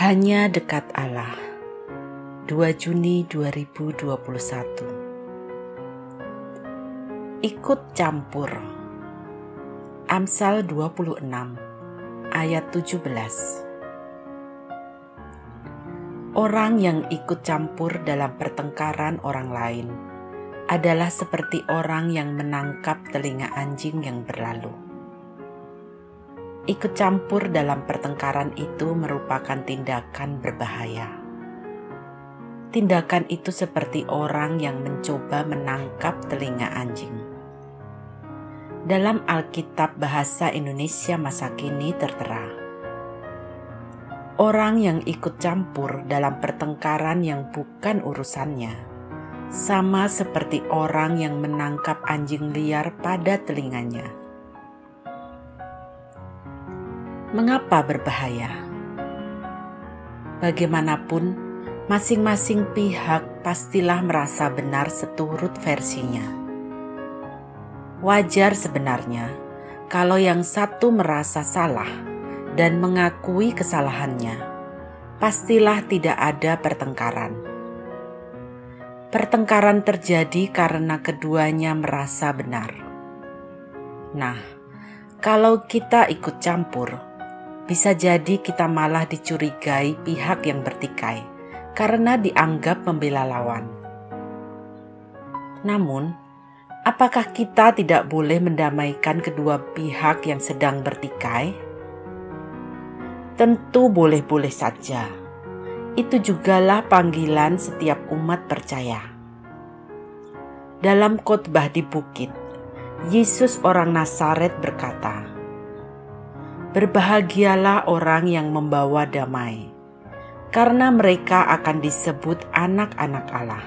Hanya dekat Allah. 2 Juni 2021 Ikut campur. Amsal 26 ayat 17 Orang yang ikut campur dalam pertengkaran orang lain adalah seperti orang yang menangkap telinga anjing yang berlalu. Ikut campur dalam pertengkaran itu merupakan tindakan berbahaya. Tindakan itu seperti orang yang mencoba menangkap telinga anjing. Dalam Alkitab Bahasa Indonesia masa kini tertera, orang yang ikut campur dalam pertengkaran yang bukan urusannya, sama seperti orang yang menangkap anjing liar pada telinganya Mengapa berbahaya? Bagaimanapun, masing-masing pihak pastilah merasa benar seturut versinya. Wajar sebenarnya kalau yang satu merasa salah dan mengakui kesalahannya, pastilah tidak ada pertengkaran. Pertengkaran terjadi karena keduanya merasa benar. Nah, kalau kita ikut campur, bisa jadi kita malah dicurigai pihak yang bertikai karena dianggap membela lawan. Namun, apakah kita tidak boleh mendamaikan kedua pihak yang sedang bertikai? Tentu boleh-boleh saja. Itu jugalah panggilan setiap umat percaya. Dalam khotbah di bukit, Yesus orang Nazaret berkata, Berbahagialah orang yang membawa damai, karena mereka akan disebut anak-anak Allah.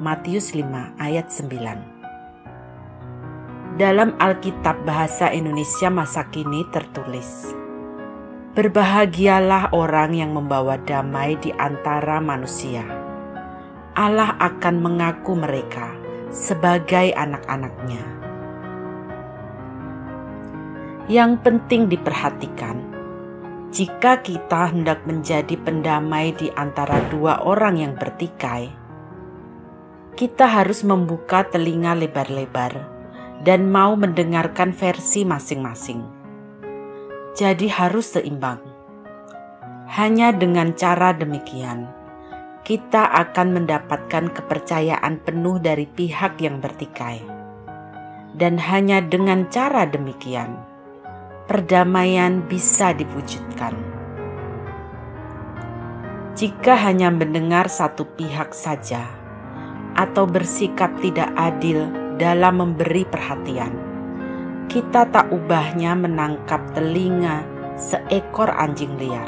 Matius 5 ayat 9 Dalam Alkitab Bahasa Indonesia masa kini tertulis, Berbahagialah orang yang membawa damai di antara manusia. Allah akan mengaku mereka sebagai anak-anaknya yang penting diperhatikan. Jika kita hendak menjadi pendamai di antara dua orang yang bertikai, kita harus membuka telinga lebar-lebar dan mau mendengarkan versi masing-masing. Jadi harus seimbang. Hanya dengan cara demikian, kita akan mendapatkan kepercayaan penuh dari pihak yang bertikai. Dan hanya dengan cara demikian, perdamaian bisa diwujudkan. Jika hanya mendengar satu pihak saja atau bersikap tidak adil dalam memberi perhatian, kita tak ubahnya menangkap telinga seekor anjing liar.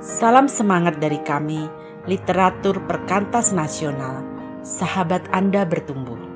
Salam semangat dari kami, literatur perkantas nasional, sahabat Anda bertumbuh.